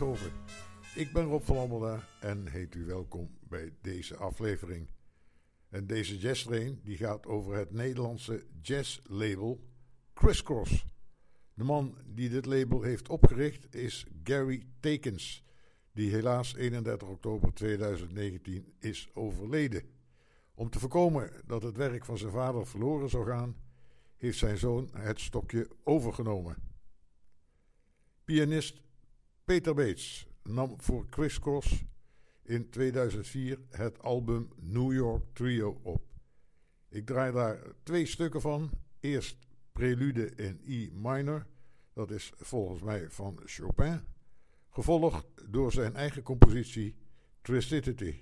40 in Eindhoven. Ik ben Rob van Almela en heet u welkom bij deze aflevering. En deze jazztrain die gaat over het Nederlandse jazzlabel Crisscross. De man die dit label heeft opgericht is Gary Takens, die helaas 31 oktober 2019 is overleden. Om te voorkomen dat het werk van zijn vader verloren zou gaan, heeft zijn zoon het stokje overgenomen. Pianist Peter Bates nam voor Chris Cross in 2004 het album New York Trio op. Ik draai daar twee stukken van. Eerst Prelude in E minor, dat is volgens mij van Chopin, gevolgd door zijn eigen compositie Tristicity.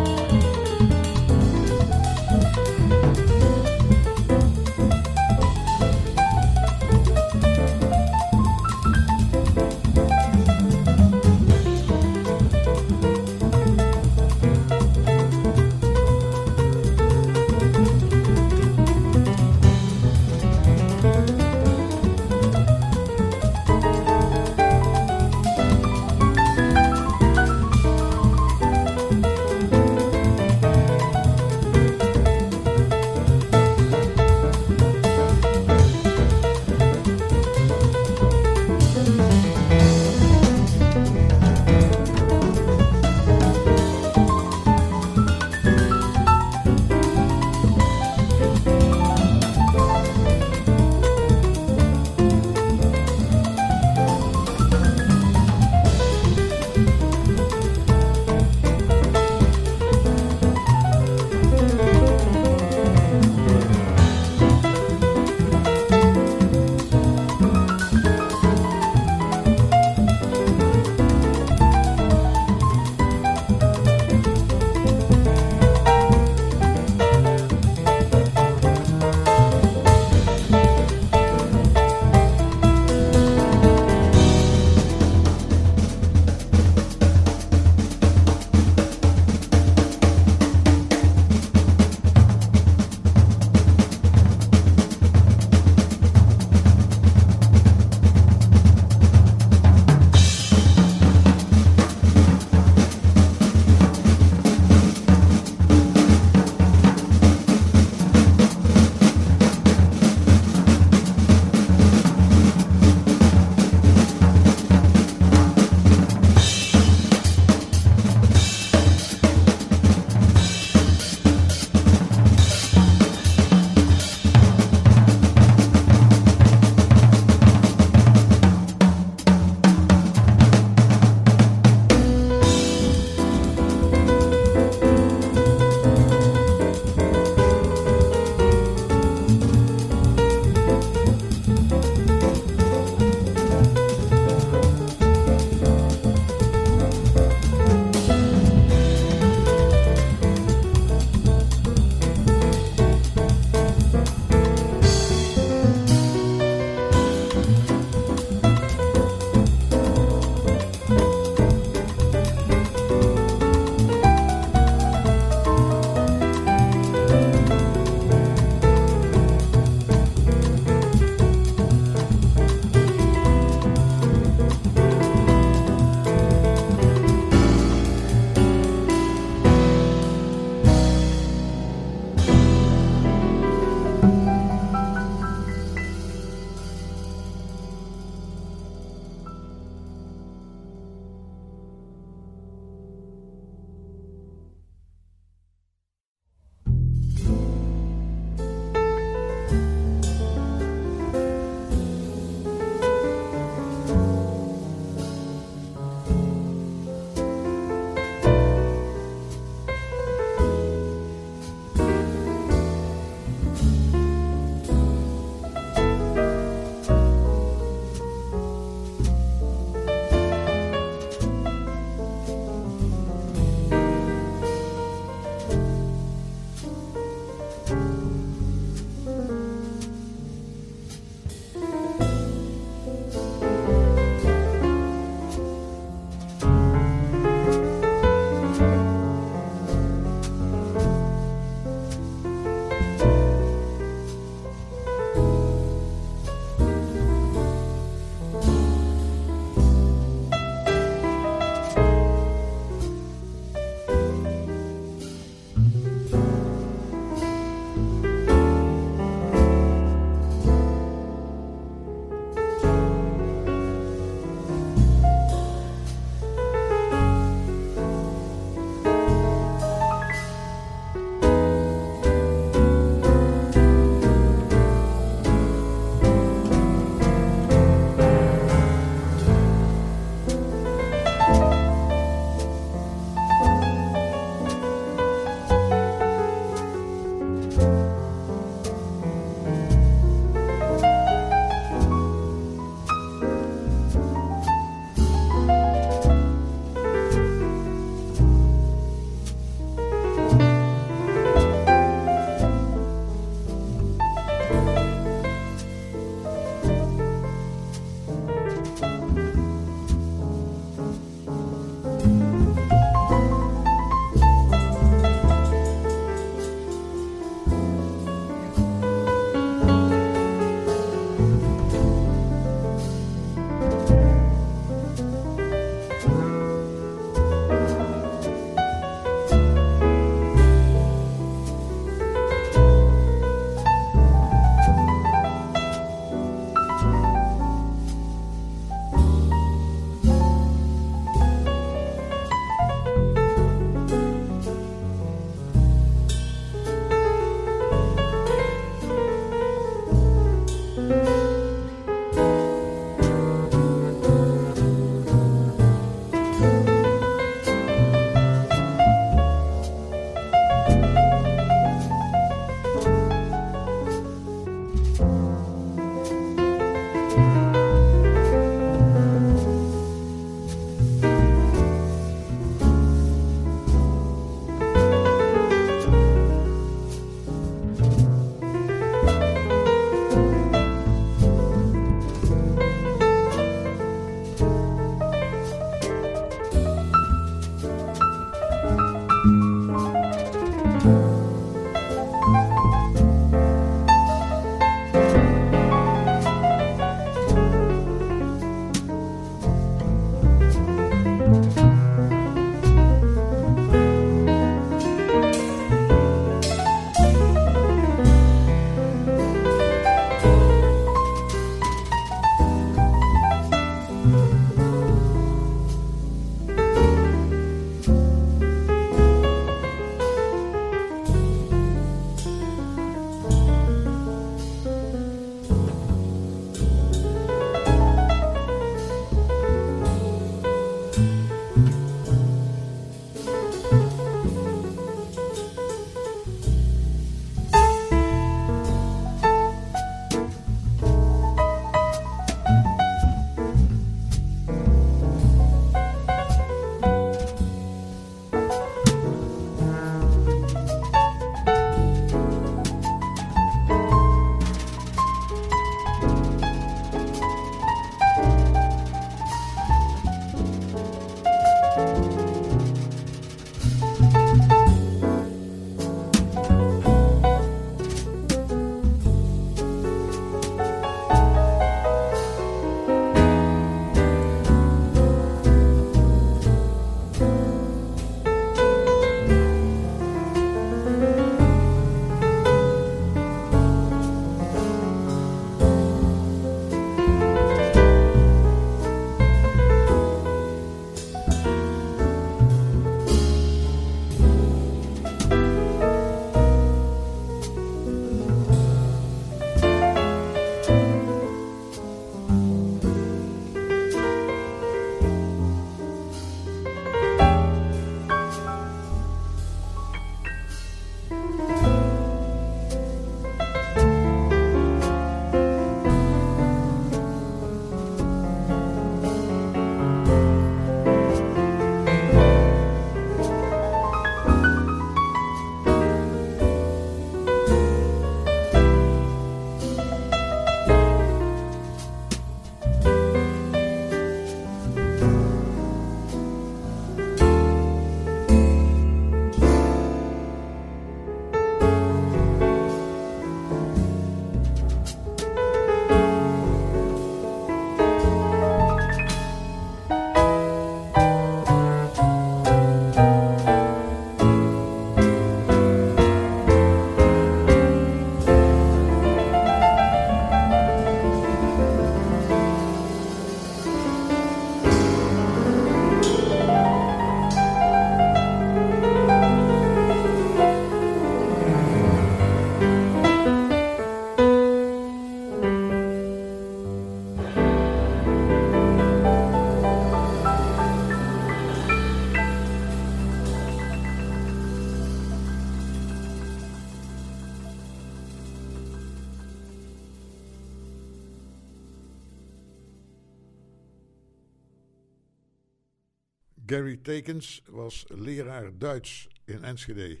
Gary Tekens was leraar Duits in Enschede.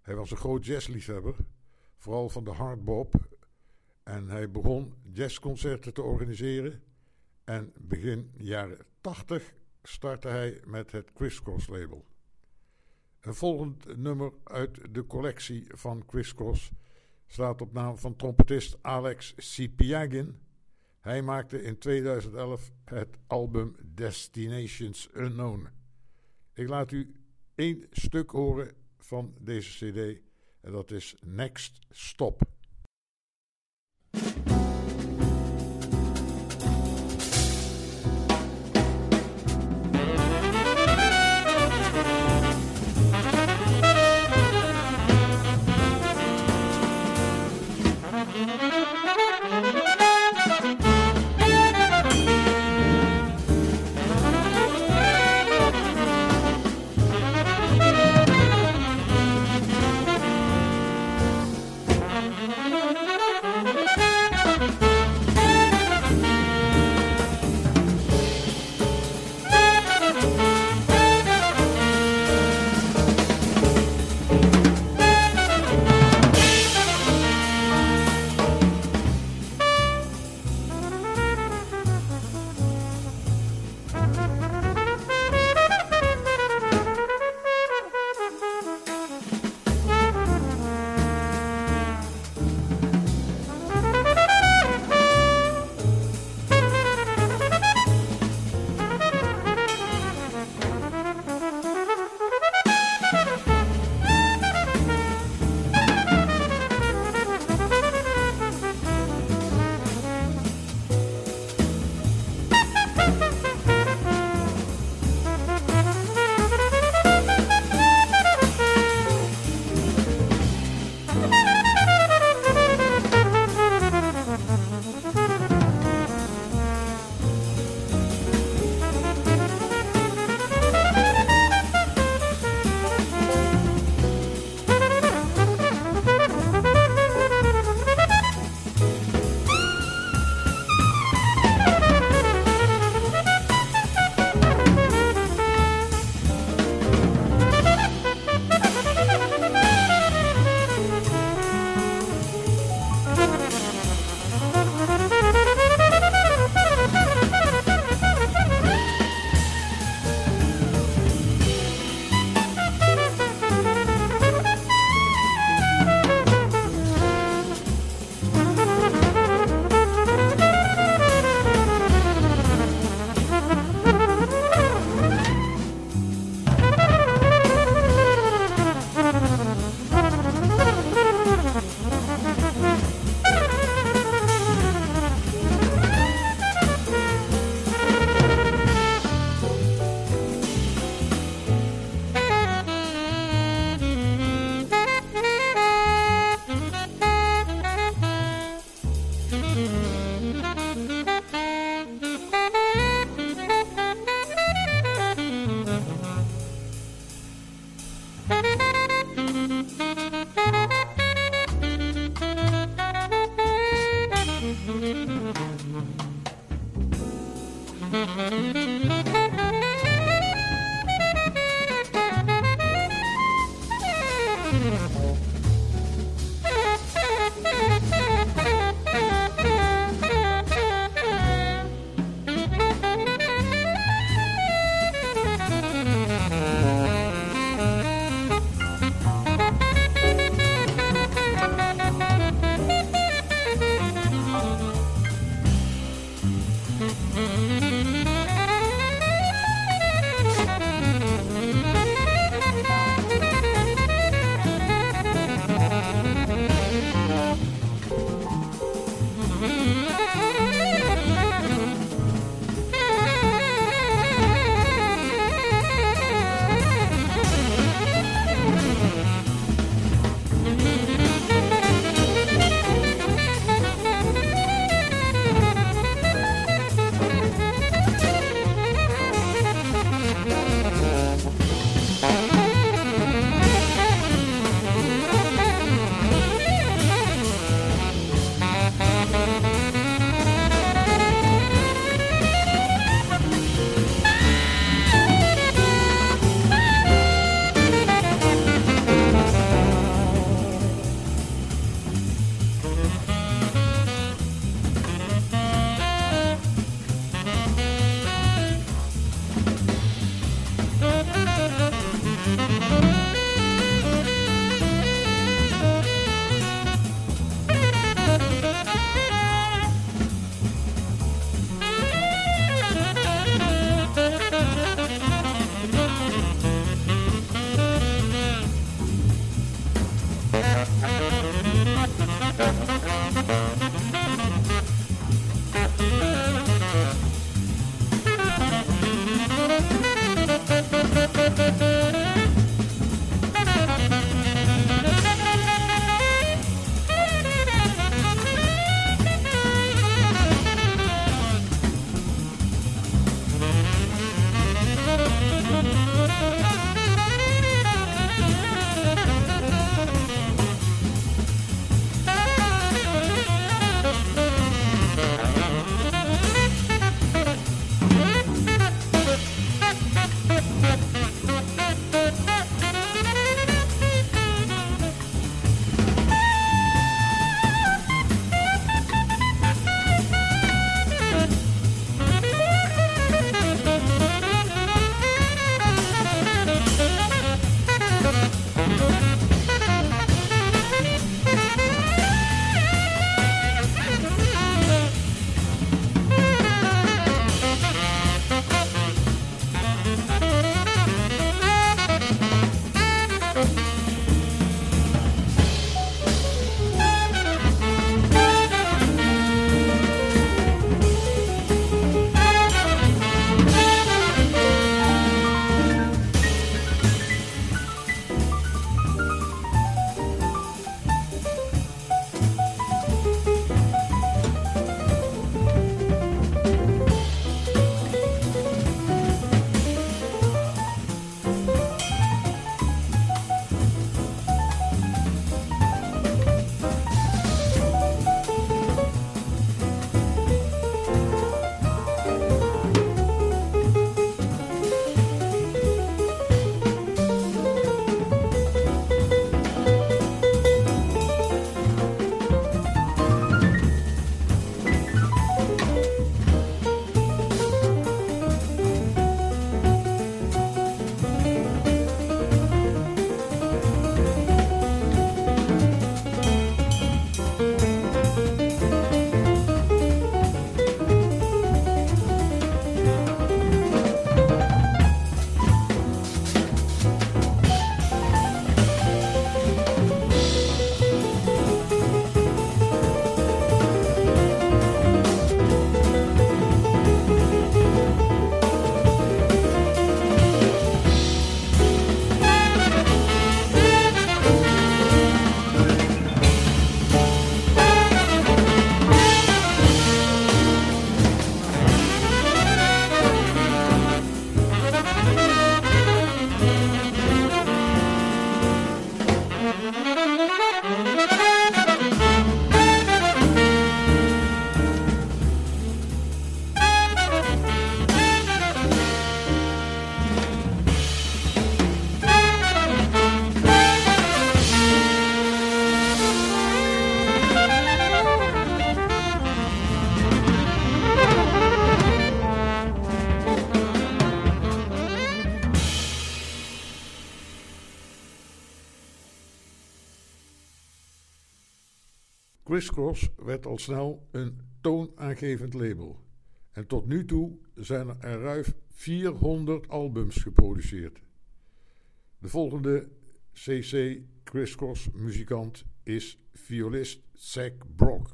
Hij was een groot jazzliefhebber, vooral van de hardbop. En hij begon jazzconcerten te organiseren. En begin jaren 80 startte hij met het Crisscross label. Een volgend nummer uit de collectie van Crisscross staat op naam van trompetist Alex Sipiagin. Hij maakte in 2011 het album Destinations Unknown. Ik laat u één stuk horen van deze CD en dat is Next Stop. Crisscross werd al snel een toonaangevend label. En tot nu toe zijn er ruim 400 albums geproduceerd. De volgende CC Crisscross muzikant is violist Zach Brock.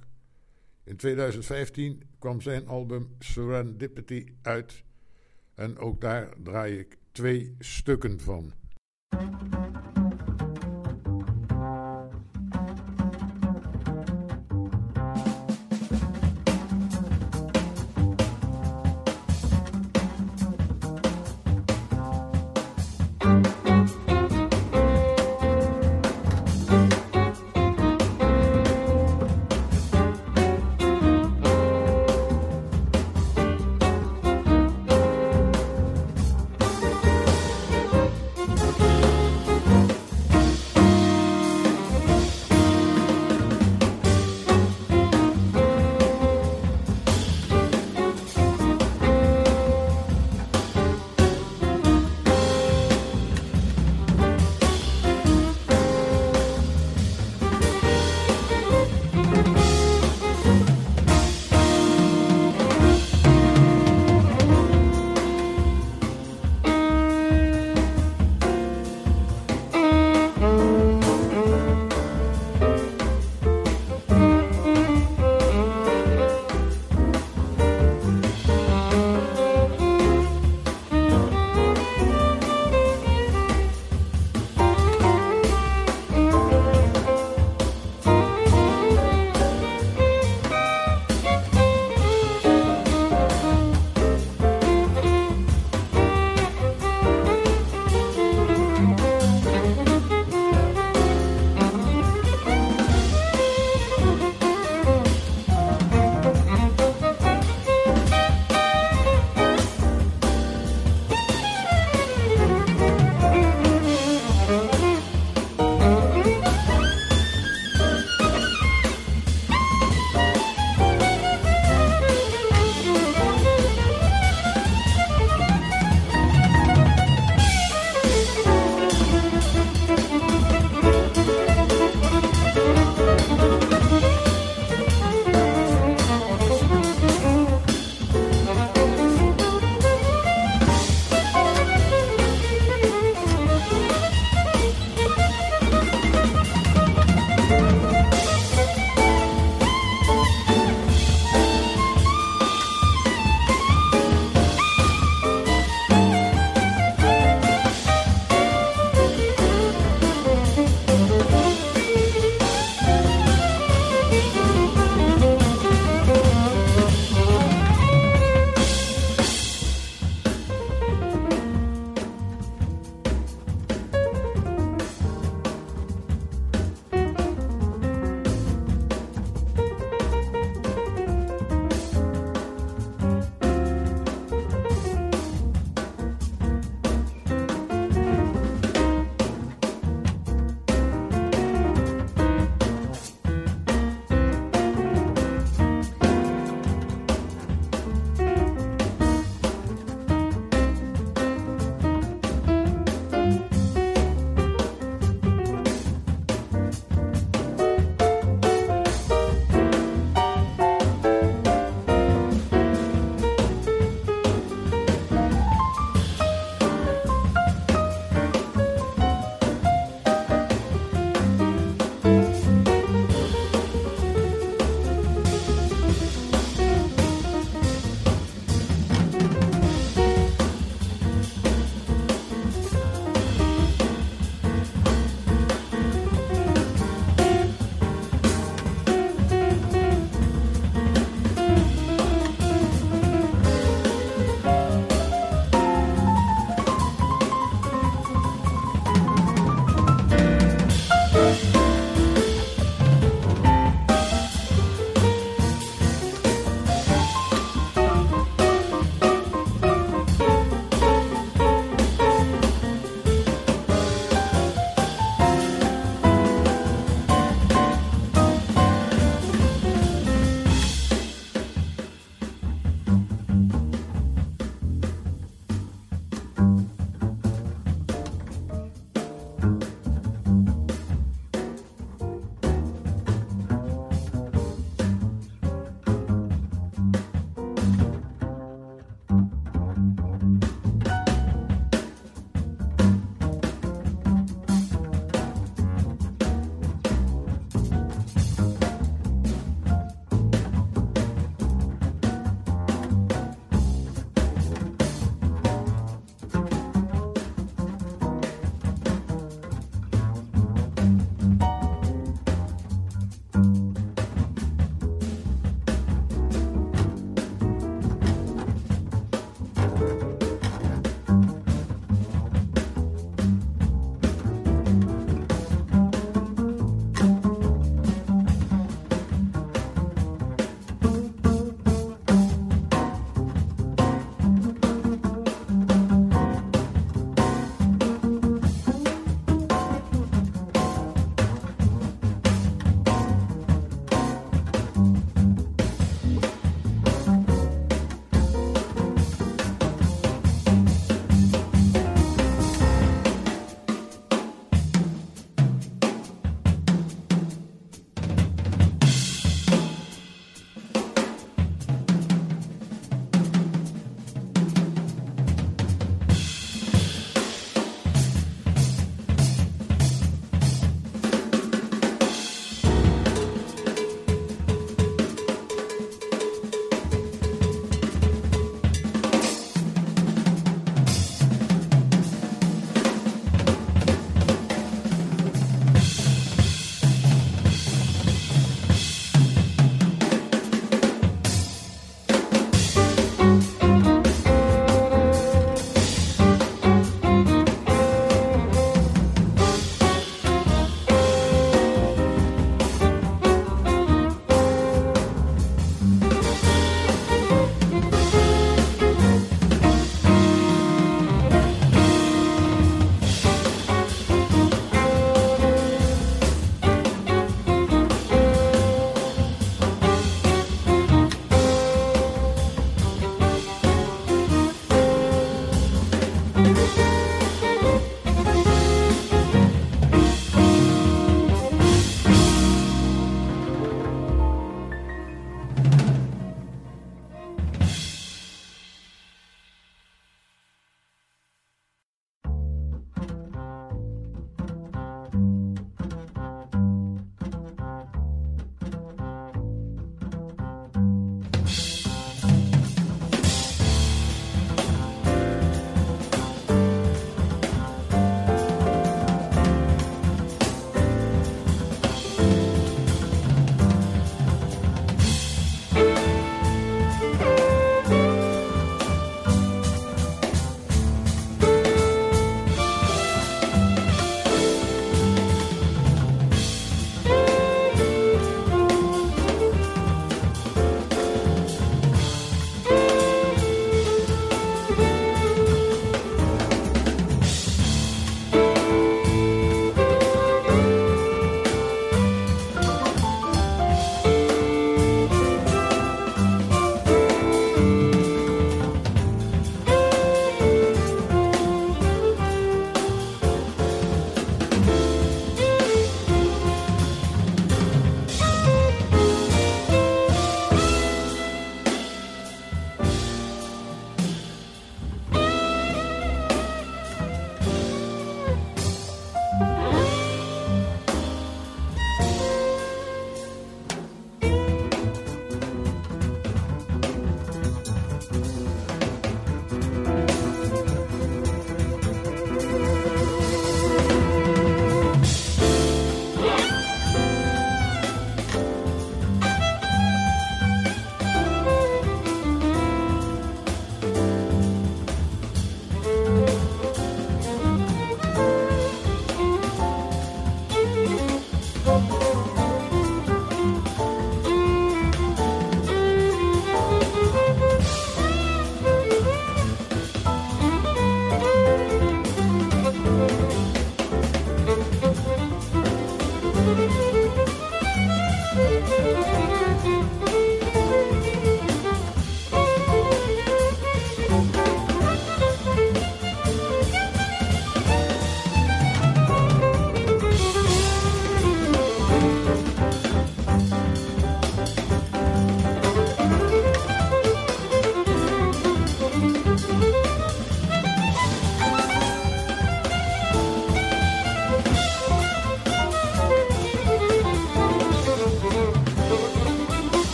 In 2015 kwam zijn album Serendipity uit en ook daar draai ik twee stukken van.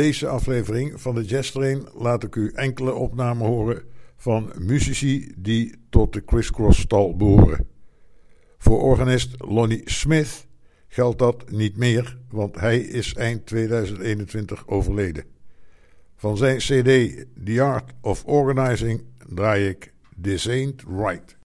Deze aflevering van de Jazz Train laat ik u enkele opnamen horen van muzici die tot de Criss Cross stal behoren. Voor organist Lonnie Smith geldt dat niet meer, want hij is eind 2021 overleden. Van zijn CD The Art of Organizing draai ik This Ain't Right.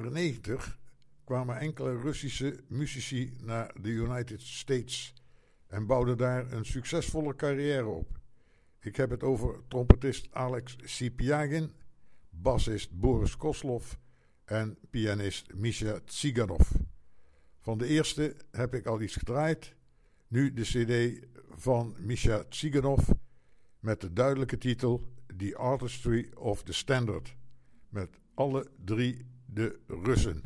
Jaren 90 kwamen enkele Russische muzici naar de United States en bouwden daar een succesvolle carrière op. Ik heb het over trompetist Alex Sipiagin, bassist Boris Koslov en pianist Misha Tsiganov. Van de eerste heb ik al iets gedraaid. Nu de CD van Misha Tsiganov met de duidelijke titel The Artistry of the Standard. Met alle drie de Russen.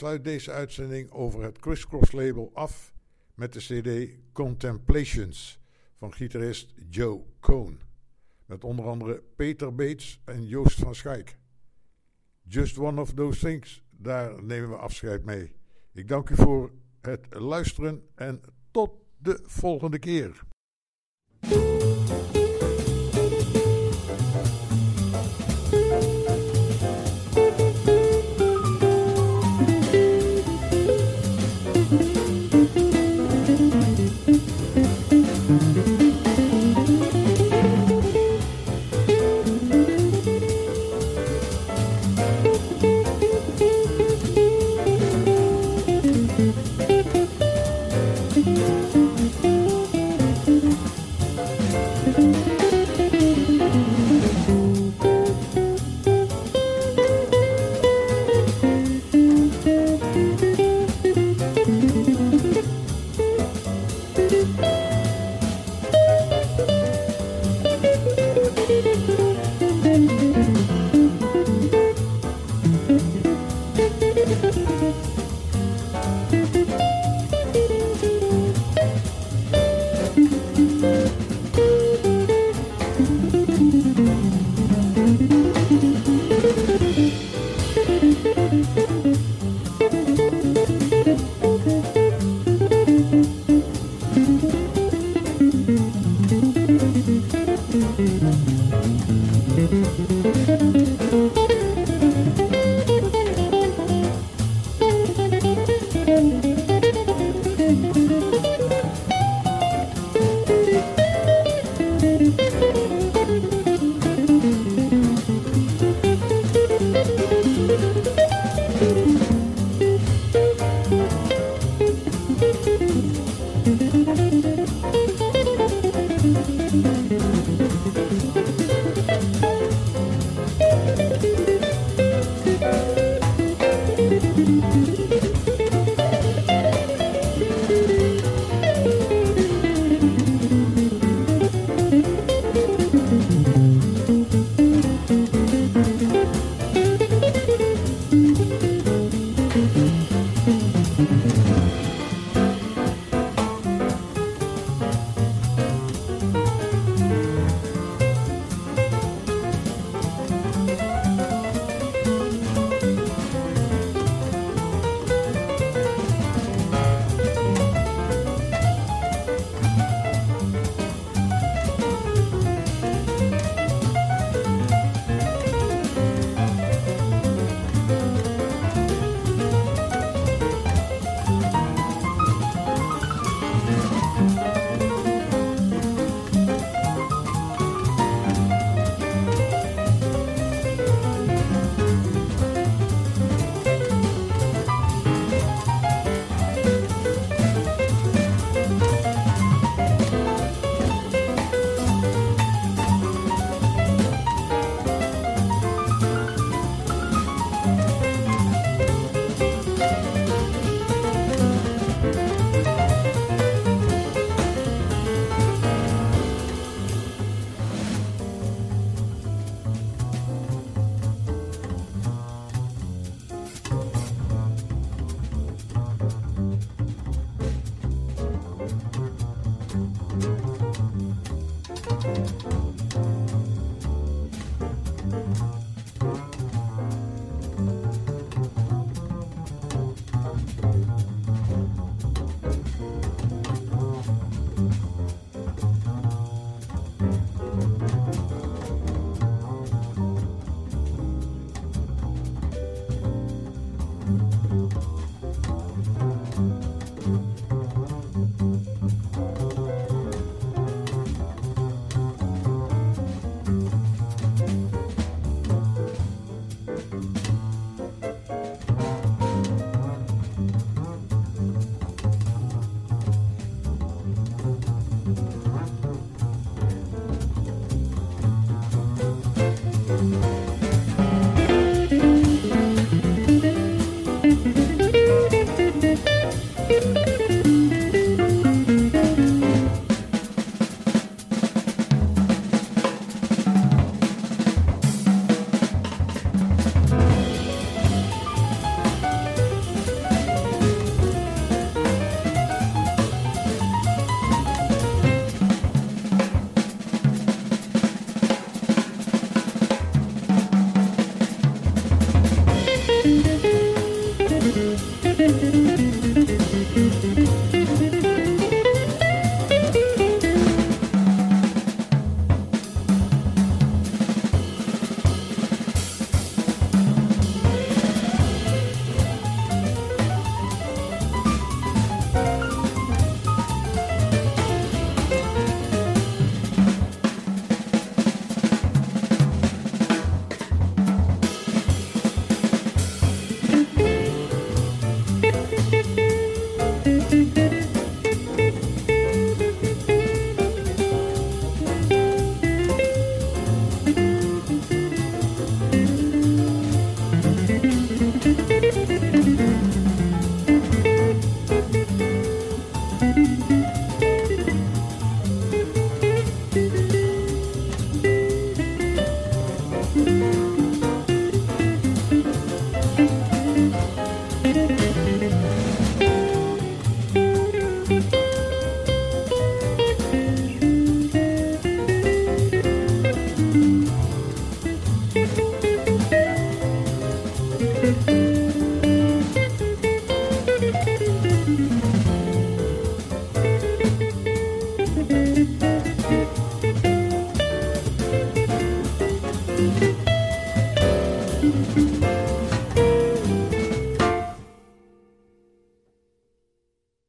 Sluit deze uitzending over het Crisscross label af met de CD Contemplations van gitarist Joe Cohn. Met onder andere Peter Bates en Joost van Schaik. Just one of those things, daar nemen we afscheid mee. Ik dank u voor het luisteren en tot de volgende keer.